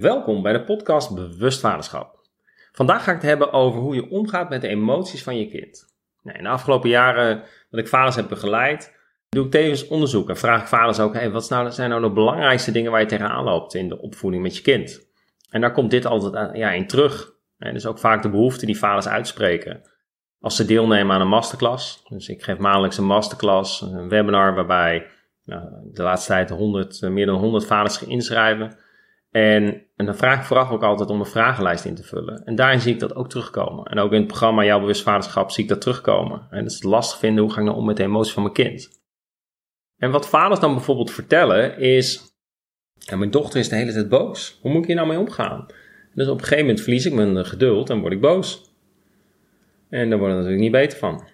Welkom bij de podcast Bewust Vaderschap. Vandaag ga ik het hebben over hoe je omgaat met de emoties van je kind. Nou, in de afgelopen jaren dat ik vaders heb begeleid, doe ik tevens onderzoek en vraag ik vaders ook: hey, wat nou, zijn nou de belangrijkste dingen waar je tegenaan loopt in de opvoeding met je kind? En daar komt dit altijd ja, in terug. Dus ook vaak de behoefte die vaders uitspreken. Als ze deelnemen aan een masterclass, dus ik geef maandelijks een masterclass, een webinar waarbij nou, de laatste tijd 100, meer dan 100 vaders gaan inschrijven. En, en dan vraag ik vooraf ook altijd om een vragenlijst in te vullen. En daarin zie ik dat ook terugkomen. En ook in het programma Jouw Bewust Vaderschap zie ik dat terugkomen. En dat is lastig vinden, hoe ga ik nou om met de emoties van mijn kind? En wat vaders dan bijvoorbeeld vertellen is, mijn dochter is de hele tijd boos. Hoe moet ik hier nou mee omgaan? Dus op een gegeven moment verlies ik mijn geduld en word ik boos. En daar word ik natuurlijk niet beter van.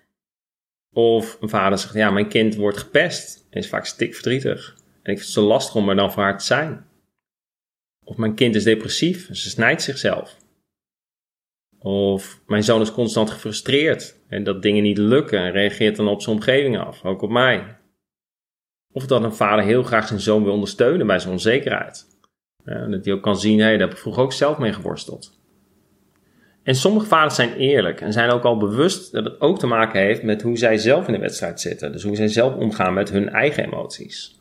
Of een vader zegt, ja, mijn kind wordt gepest en is vaak stik verdrietig. En ik vind het zo lastig om er dan voor haar te zijn. Of mijn kind is depressief, ze snijdt zichzelf. Of mijn zoon is constant gefrustreerd en dat dingen niet lukken en reageert dan op zijn omgeving af, ook op mij. Of dat een vader heel graag zijn zoon wil ondersteunen bij zijn onzekerheid. En dat hij ook kan zien, hé, daar heb ik vroeger ook zelf mee geworsteld. En sommige vaders zijn eerlijk en zijn ook al bewust dat het ook te maken heeft met hoe zij zelf in de wedstrijd zitten. Dus hoe zij zelf omgaan met hun eigen emoties.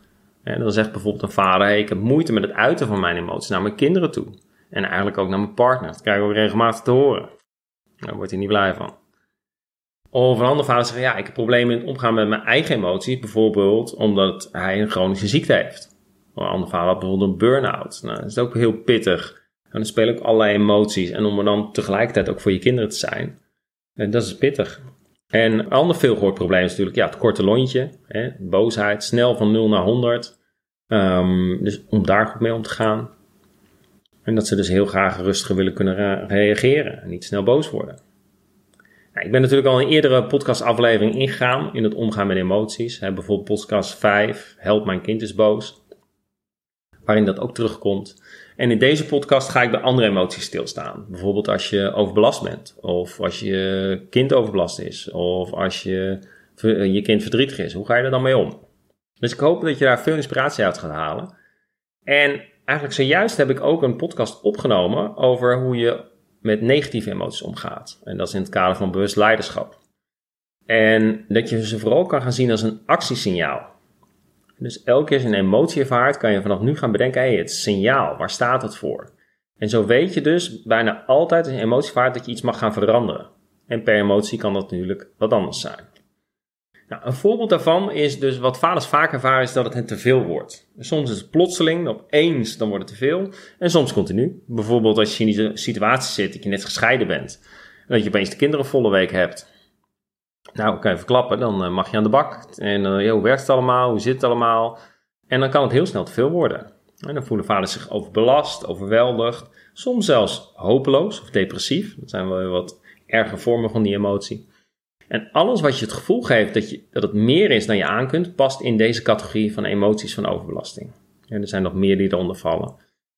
En dan zegt bijvoorbeeld een vader: ik heb moeite met het uiten van mijn emoties naar mijn kinderen toe. En eigenlijk ook naar mijn partner. Dat krijg ik ook regelmatig te horen. Daar wordt hij niet blij van. Of een andere vader zegt: ja, ik heb problemen in het omgaan met mijn eigen emoties. Bijvoorbeeld omdat hij een chronische ziekte heeft. Of een andere vader had bijvoorbeeld een burn-out. Nou, dat is ook heel pittig. En dan spelen ook allerlei emoties. En om er dan tegelijkertijd ook voor je kinderen te zijn, dat is pittig. En een ander veelgehoord probleem is natuurlijk ja, het korte lontje, hè, boosheid, snel van 0 naar 100. Um, dus om daar goed mee om te gaan. En dat ze dus heel graag rustiger willen kunnen reageren en niet snel boos worden. Nou, ik ben natuurlijk al in een eerdere podcastaflevering ingegaan in het omgaan met emoties. Bijvoorbeeld podcast 5, Help mijn kind is boos. Waarin dat ook terugkomt. En in deze podcast ga ik bij andere emoties stilstaan. Bijvoorbeeld als je overbelast bent, of als je kind overbelast is, of als je, je kind verdrietig is. Hoe ga je er dan mee om? Dus ik hoop dat je daar veel inspiratie uit gaat halen. En eigenlijk zojuist heb ik ook een podcast opgenomen over hoe je met negatieve emoties omgaat. En dat is in het kader van bewust leiderschap. En dat je ze vooral kan gaan zien als een actiesignaal. Dus elke keer een emotie ervaart, kan je vanaf nu gaan bedenken: hé, hey, het signaal, waar staat het voor? En zo weet je dus bijna altijd als een emotie ervaart dat je iets mag gaan veranderen. En per emotie kan dat natuurlijk wat anders zijn. Nou, een voorbeeld daarvan is dus wat vaders vaak ervaren is dat het hen te veel wordt. Soms is het plotseling, opeens dan wordt het te veel. En soms continu. Bijvoorbeeld als je in die situatie zit dat je net gescheiden bent. En dat je opeens de kinderen volle week hebt. Nou, kan je verklappen, dan eh, mag je aan de bak. En hoe werkt het allemaal? Hoe zit het allemaal? En dan kan het heel snel te veel worden. En dan voelen vaders zich overbelast, overweldigd. Soms zelfs hopeloos of depressief. Dat zijn wel wat erge vormen van die emotie. En alles wat je het gevoel geeft dat, je, dat het meer is dan je aan kunt, past in deze categorie van emoties van overbelasting. En er zijn nog meer die eronder vallen.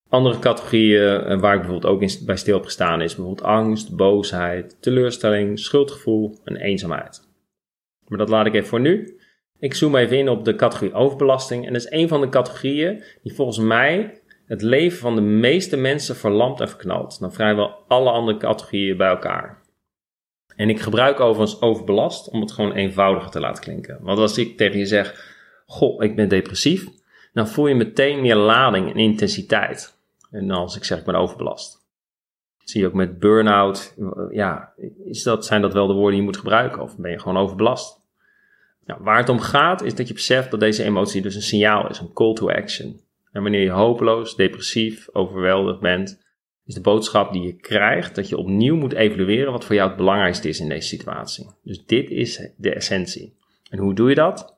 Andere categorieën eh, waar ik bijvoorbeeld ook bij stil heb gestaan is bijvoorbeeld angst, boosheid, teleurstelling, schuldgevoel en eenzaamheid. Maar dat laat ik even voor nu. Ik zoom even in op de categorie overbelasting. En dat is een van de categorieën die volgens mij het leven van de meeste mensen verlamt en verknalt. Dan vrijwel alle andere categorieën bij elkaar. En ik gebruik overigens overbelast om het gewoon eenvoudiger te laten klinken. Want als ik tegen je zeg, goh, ik ben depressief, dan voel je meteen meer lading en intensiteit. En als ik zeg, ik ben overbelast. Zie je ook met burn-out. Ja, is dat, zijn dat wel de woorden die je moet gebruiken? Of ben je gewoon overbelast? Nou, waar het om gaat is dat je beseft dat deze emotie dus een signaal is, een call to action. En wanneer je hopeloos, depressief, overweldigd bent, is de boodschap die je krijgt dat je opnieuw moet evalueren wat voor jou het belangrijkste is in deze situatie. Dus dit is de essentie. En hoe doe je dat?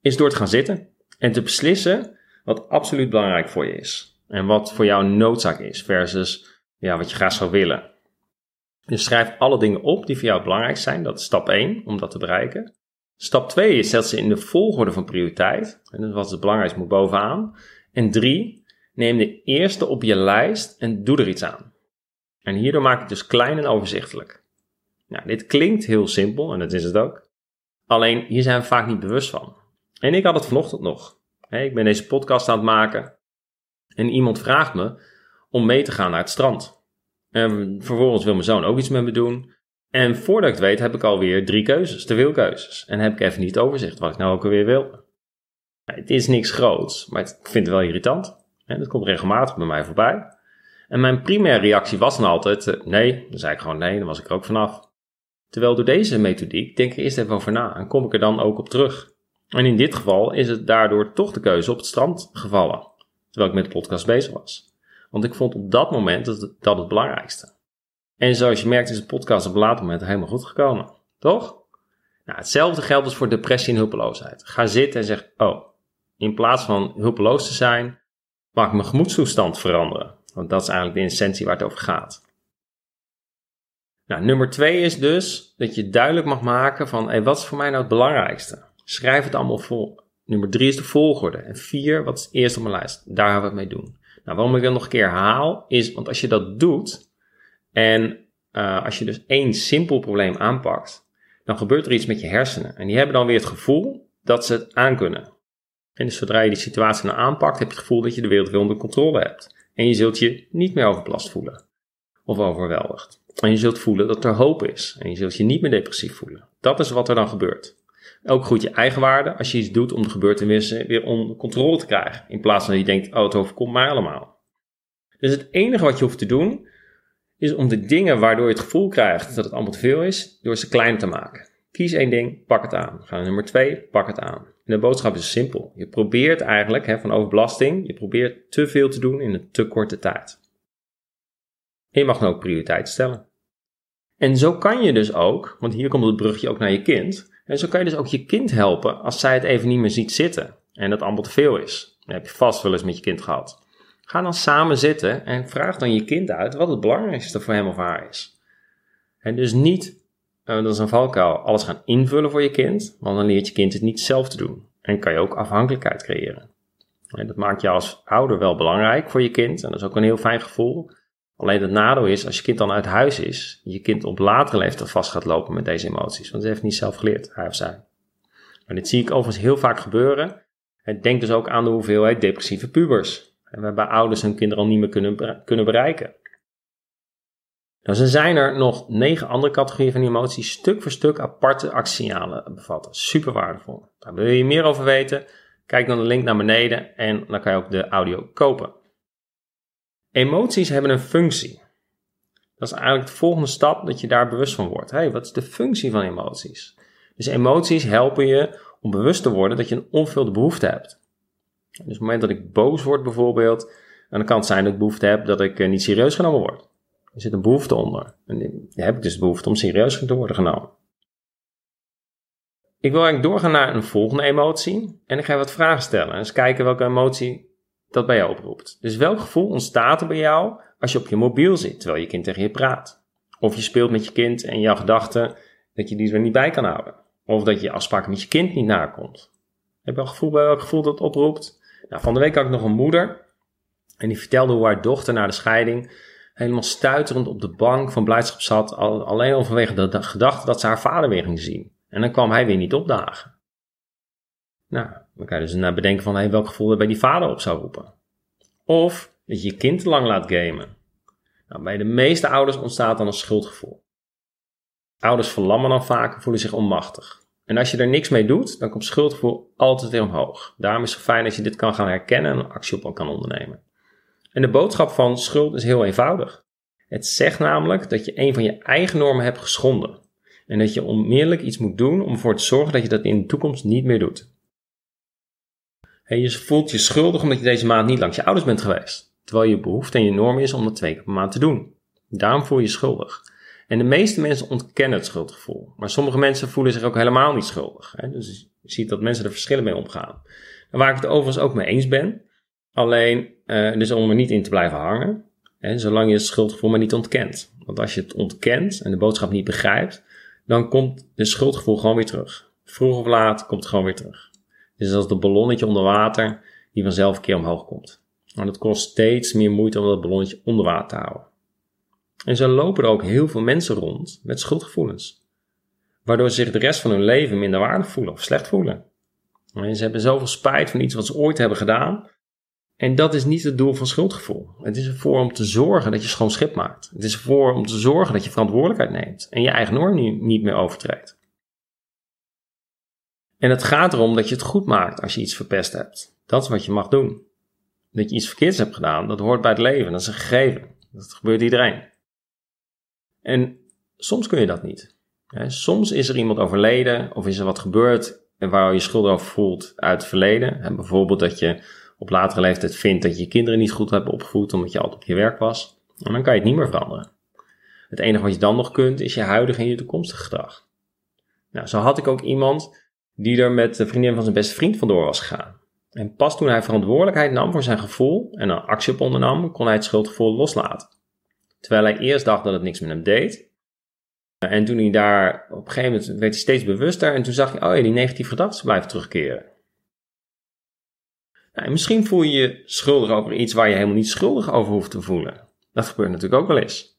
Is door te gaan zitten en te beslissen wat absoluut belangrijk voor je is. En wat voor jou noodzaak is versus ja, wat je graag zou willen. Dus schrijf alle dingen op die voor jou belangrijk zijn. Dat is stap 1 om dat te bereiken. Stap 2 is zet ze in de volgorde van prioriteit. En is het belangrijkste moet bovenaan. En 3 Neem de eerste op je lijst en doe er iets aan. En hierdoor maak ik het dus klein en overzichtelijk. Nou, dit klinkt heel simpel en dat is het ook. Alleen hier zijn we vaak niet bewust van. En ik had het vanochtend nog. ik ben deze podcast aan het maken en iemand vraagt me om mee te gaan naar het strand. En vervolgens wil mijn zoon ook iets met me doen. En voordat ik het weet heb ik alweer drie keuzes, te veel keuzes. En heb ik even niet overzicht wat ik nou ook alweer wil. Nou, het is niks groots, maar ik vind het wel irritant. En dat komt regelmatig bij mij voorbij. En mijn primaire reactie was dan altijd eh, nee. Dan zei ik gewoon nee, dan was ik er ook vanaf. Terwijl door deze methodiek denk ik eerst even over na en kom ik er dan ook op terug. En in dit geval is het daardoor toch de keuze op het strand gevallen, terwijl ik met de podcast bezig was. Want ik vond op dat moment dat, dat het belangrijkste. En zoals je merkt is de podcast op een later moment helemaal goed gekomen. Toch? Nou, hetzelfde geldt dus voor depressie en hulpeloosheid. Ga zitten en zeg, oh, in plaats van hulpeloos te zijn, mag ik mijn gemoedstoestand veranderen. Want dat is eigenlijk de essentie waar het over gaat. Nou, nummer twee is dus dat je duidelijk mag maken van, hey, wat is voor mij nou het belangrijkste? Schrijf het allemaal vol. Nummer drie is de volgorde. En vier, wat is eerst op mijn lijst? Daar gaan we het mee doen. Nou, waarom ik dat nog een keer herhaal, is, want als je dat doet, en uh, als je dus één simpel probleem aanpakt, dan gebeurt er iets met je hersenen. En die hebben dan weer het gevoel dat ze het aankunnen. En dus zodra je die situatie nou aanpakt, heb je het gevoel dat je de wereld weer onder controle hebt. En je zult je niet meer overbelast voelen. Of overweldigd. En je zult voelen dat er hoop is. En je zult je niet meer depressief voelen. Dat is wat er dan gebeurt. Ook goed je eigenwaarde als je iets doet om de gebeurtenissen weer onder controle te krijgen. In plaats van dat je denkt, oh het overkomt mij allemaal. Dus het enige wat je hoeft te doen, is om de dingen waardoor je het gevoel krijgt dat het allemaal te veel is, door ze klein te maken. Kies één ding, pak het aan. Ga naar nummer twee, pak het aan. En de boodschap is simpel. Je probeert eigenlijk hè, van overbelasting, je probeert te veel te doen in een te korte tijd. En je mag dan ook prioriteit stellen. En zo kan je dus ook, want hier komt het brugje ook naar je kind. En zo kan je dus ook je kind helpen als zij het even niet meer ziet zitten en dat allemaal te veel is. Dat heb je vast wel eens met je kind gehad. Ga dan samen zitten en vraag dan je kind uit wat het belangrijkste voor hem of haar is. En dus niet uh, dat is een valkuil, alles gaan invullen voor je kind, want dan leert je kind het niet zelf te doen. En kan je ook afhankelijkheid creëren. En dat maakt je als ouder wel belangrijk voor je kind en dat is ook een heel fijn gevoel. Alleen het nadeel is, als je kind dan uit huis is, je kind op latere leeftijd vast gaat lopen met deze emoties, want ze heeft niet zelf geleerd, hij of zij. En dit zie ik overigens heel vaak gebeuren. En denk dus ook aan de hoeveelheid depressieve pubers. En waarbij ouders hun kinderen al niet meer kunnen, kunnen bereiken. Nou, zijn er nog negen andere categorieën van emoties, stuk voor stuk aparte actiesignalen bevatten. Super waardevol. Daar wil je meer over weten? Kijk dan de link naar beneden en dan kan je ook de audio kopen. Emoties hebben een functie. Dat is eigenlijk de volgende stap dat je daar bewust van wordt. Hey, wat is de functie van emoties? Dus emoties helpen je om bewust te worden dat je een onvervulde behoefte hebt. Dus op het moment dat ik boos word bijvoorbeeld, dan kan het zijn dat ik behoefte heb dat ik eh, niet serieus genomen word. Er zit een behoefte onder. En die heb ik dus behoefte om serieus te worden genomen. Ik wil eigenlijk doorgaan naar een volgende emotie. En ik ga wat vragen stellen. En eens kijken welke emotie dat bij jou oproept. Dus welk gevoel ontstaat er bij jou als je op je mobiel zit terwijl je kind tegen je praat? Of je speelt met je kind en jouw gedachten dat je die er niet bij kan houden. Of dat je afspraken met je kind niet nakomt. Heb je al gevoel bij welk gevoel dat oproept? Nou, van de week had ik nog een moeder. En die vertelde hoe haar dochter na de scheiding helemaal stuiterend op de bank van blijdschap zat. Alleen al vanwege de, gedachte dat ze haar vader weer ging zien. En dan kwam hij weer niet opdagen. Nou, dan kan je dus naar bedenken van hey, welk gevoel er bij die vader op zou roepen. Of dat je je kind te lang laat gamen. Nou, bij de meeste ouders ontstaat dan een schuldgevoel. Ouders verlammen dan vaak voelen zich onmachtig. En als je er niks mee doet, dan komt schuldgevoel altijd weer omhoog. Daarom is het fijn als je dit kan gaan herkennen en actie op kan ondernemen. En de boodschap van schuld is heel eenvoudig. Het zegt namelijk dat je een van je eigen normen hebt geschonden. En dat je onmiddellijk iets moet doen om ervoor te zorgen dat je dat in de toekomst niet meer doet. En je voelt je schuldig omdat je deze maand niet langs je ouders bent geweest. Terwijl je behoefte en je norm is om dat twee keer per maand te doen. Daarom voel je je schuldig. En de meeste mensen ontkennen het schuldgevoel. Maar sommige mensen voelen zich ook helemaal niet schuldig. Dus je ziet dat mensen er verschillen mee omgaan. En waar ik het overigens ook mee eens ben, Alleen, uh, dus om er niet in te blijven hangen, hè, zolang je het schuldgevoel maar niet ontkent. Want als je het ontkent en de boodschap niet begrijpt, dan komt het schuldgevoel gewoon weer terug. Vroeg of laat komt het gewoon weer terug. Dus als het ballonnetje onder water die vanzelf een keer omhoog komt. Maar dat kost steeds meer moeite om dat ballonnetje onder water te houden. En zo lopen er ook heel veel mensen rond met schuldgevoelens. Waardoor ze zich de rest van hun leven minder waardig voelen of slecht voelen. En ze hebben zoveel spijt van iets wat ze ooit hebben gedaan, En dat is niet het doel van schuldgevoel. Het is ervoor om te zorgen dat je schoon schip maakt. Het is ervoor om te zorgen dat je verantwoordelijkheid neemt en je eigen norm niet meer overtreedt. En het gaat erom dat je het goed maakt als je iets verpest hebt. Dat is wat je mag doen. Dat je iets verkeerds hebt gedaan, dat hoort bij het leven. Dat is een gegeven. Dat gebeurt iedereen. En soms kun je dat niet. Soms is er iemand overleden of is er wat gebeurd waar je schuld over voelt uit het verleden. En bijvoorbeeld dat je op latere leeftijd vindt dat je je kinderen niet goed hebt opgevoed omdat je altijd op je werk was. En dan kan je het niet meer veranderen. Het enige wat je dan nog kunt is je huidige en je toekomstige gedrag. Nou, zo had ik ook iemand die er met de vriendin van zijn beste vriend vandoor was gegaan. En pas toen hij verantwoordelijkheid nam voor zijn gevoel en een actie op ondernam, kon hij het schuldgevoel loslaten. Terwijl hij eerst dacht dat het niks met hem deed. En toen hij daar, op een gegeven moment werd hij steeds bewuster en toen zag hij, oh ja, die negatieve gedachten blijven terugkeren. Nou, misschien voel je je schuldig over iets waar je helemaal niet schuldig over hoeft te voelen. Dat gebeurt natuurlijk ook wel eens.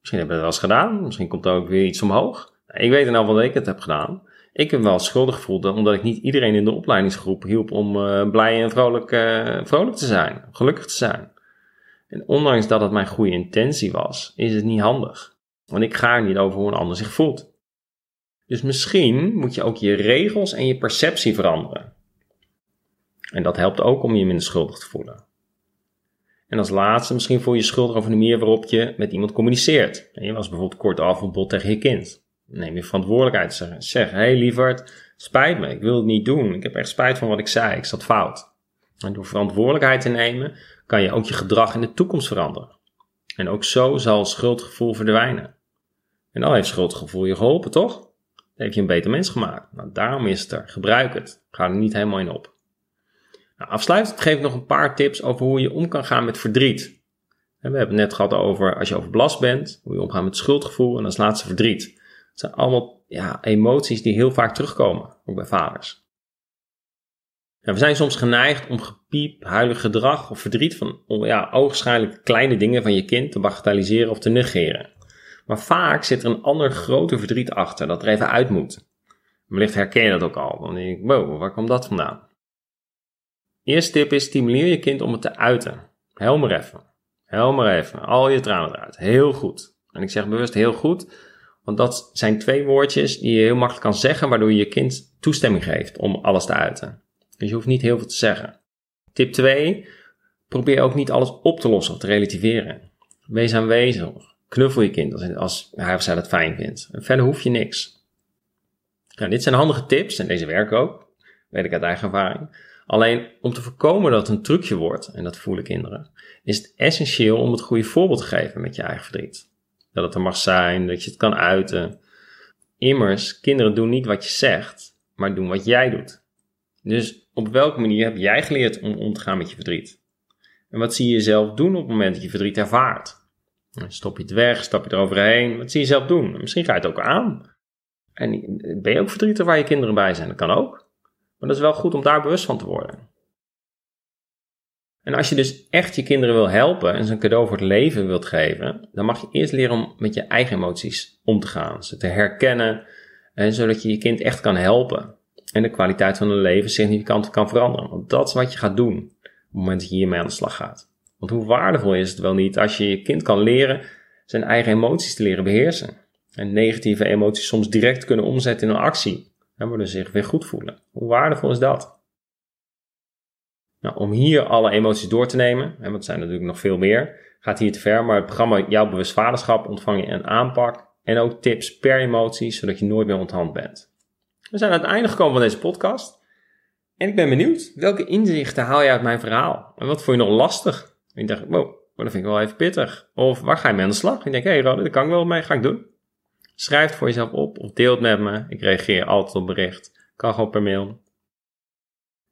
Misschien heb je dat wel eens gedaan, misschien komt er ook weer iets omhoog. Nou, ik weet in al dat ik het heb gedaan. Ik heb wel schuldig gevoeld omdat ik niet iedereen in de opleidingsgroep hielp om uh, blij en vrolijk, uh, vrolijk te zijn, gelukkig te zijn. En ondanks dat het mijn goede intentie was, is het niet handig. Want ik ga er niet over hoe een ander zich voelt. Dus misschien moet je ook je regels en je perceptie veranderen. En dat helpt ook om je minder schuldig te voelen. En als laatste, misschien voel je je schuldig over de manier waarop je met iemand communiceert. En je was bijvoorbeeld kort af of bot tegen je kind neem je verantwoordelijkheid. Zeg, zeg hey, lieverd, spijt me, ik wil het niet doen. Ik heb echt spijt van wat ik zei, ik zat fout. En door verantwoordelijkheid te nemen, kan je ook je gedrag in de toekomst veranderen. En ook zo zal schuldgevoel verdwijnen. En dan heeft schuldgevoel je geholpen, toch? Dan je een beter mens gemaakt. Nou, daarom is het er. Gebruik het. Ga er niet helemaal in op. Nou, afsluitend geef ik nog een paar tips over hoe je om kan gaan met verdriet. we hebben het net gehad over als je overbelast bent, hoe je omgaat met schuldgevoel en als laatste verdriet. Het zijn allemaal ja, emoties die heel vaak terugkomen, ook bij vaders. we zijn soms geneigd om gepiep, huilig gedrag of verdriet van ja, ogenschijnlijk kleine dingen van je kind te bagatelliseren of te negeren. Maar vaak zit er een ander groter verdriet achter dat er even uit moet. Wellicht herken je dat ook al. Dan denk ik, wow, waar komt dat vandaan? Eerste tip is, stimuleer je kind om het te uiten. Helmer even. Helmer even. Al je tranen eruit. Heel goed. En ik zeg bewust heel goed, want dat zijn twee woordjes die je heel makkelijk kan zeggen, waardoor je je kind toestemming geeft om alles te uiten. Dus je hoeft niet heel veel te zeggen. Tip 2. Probeer ook niet alles op te lossen of te relativeren. Wees aanwezig. Knuffel je kind als, hij of zij dat fijn vindt. En verder hoef je niks. Nou, dit zijn handige tips en deze werken ook. Weet ik uit eigen ervaring. Alleen om te voorkomen dat het een trucje wordt, en dat voelen kinderen, is het essentieel om het goede voorbeeld te geven met je eigen verdriet. Dat het er mag zijn, dat je het kan uiten. Immers, kinderen doen niet wat je zegt, maar doen wat jij doet. Dus op welke manier heb jij geleerd om om te gaan met je verdriet? En wat zie je jezelf doen op het moment dat je verdriet ervaart? Stop je het weg, stap je eroverheen? Wat zie je zelf doen? Misschien ga je het ook aan. En ben je ook verdrietig waar je kinderen bij zijn? Dat kan ook. Maar dat is wel goed om daar bewust van te worden. En als je dus echt je kinderen wil helpen en ze een cadeau voor het leven wilt geven, dan mag je eerst leren om met je eigen emoties om te gaan, ze te herkennen, en zodat je je kind echt kan helpen en de kwaliteit van hun leven significant kan veranderen. Want dat is wat je gaat doen op het moment dat je hiermee aan de slag gaat. Want hoe waardevol is het wel niet als je je kind kan leren zijn eigen emoties te leren beheersen. En negatieve emoties soms direct kunnen omzetten in een actie. En worden zich weer goed voelen. Hoe waardevol is dat? Nou, om hier alle emoties door te nemen, en want het zijn natuurlijk nog veel meer, gaat hier te ver, maar het programma Jouw Bewust Vaderschap ontvang je een aanpak en ook tips per emotie, zodat je nooit meer onthand bent. We zijn aan het einde gekomen van deze podcast. En ik ben benieuwd, welke inzichten haal je uit mijn verhaal? En wat vond je nog lastig? En ik dacht, wow, dat vind ik wel even pittig. Of waar ga je mee aan de slag? En ik denk, hé hey, Rode, kan ik wel mee, ga ik doen. Schrijf het voor jezelf op of deel het met me. Ik reageer altijd op bericht. Kan gewoon per mail.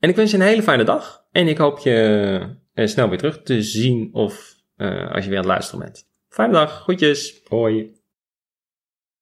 En ik wens je een hele fijne dag. En ik hoop je uh, snel weer terug te zien of uh, als je weer aan het luisteren bent. Fijne dag. Groetjes. Hoi.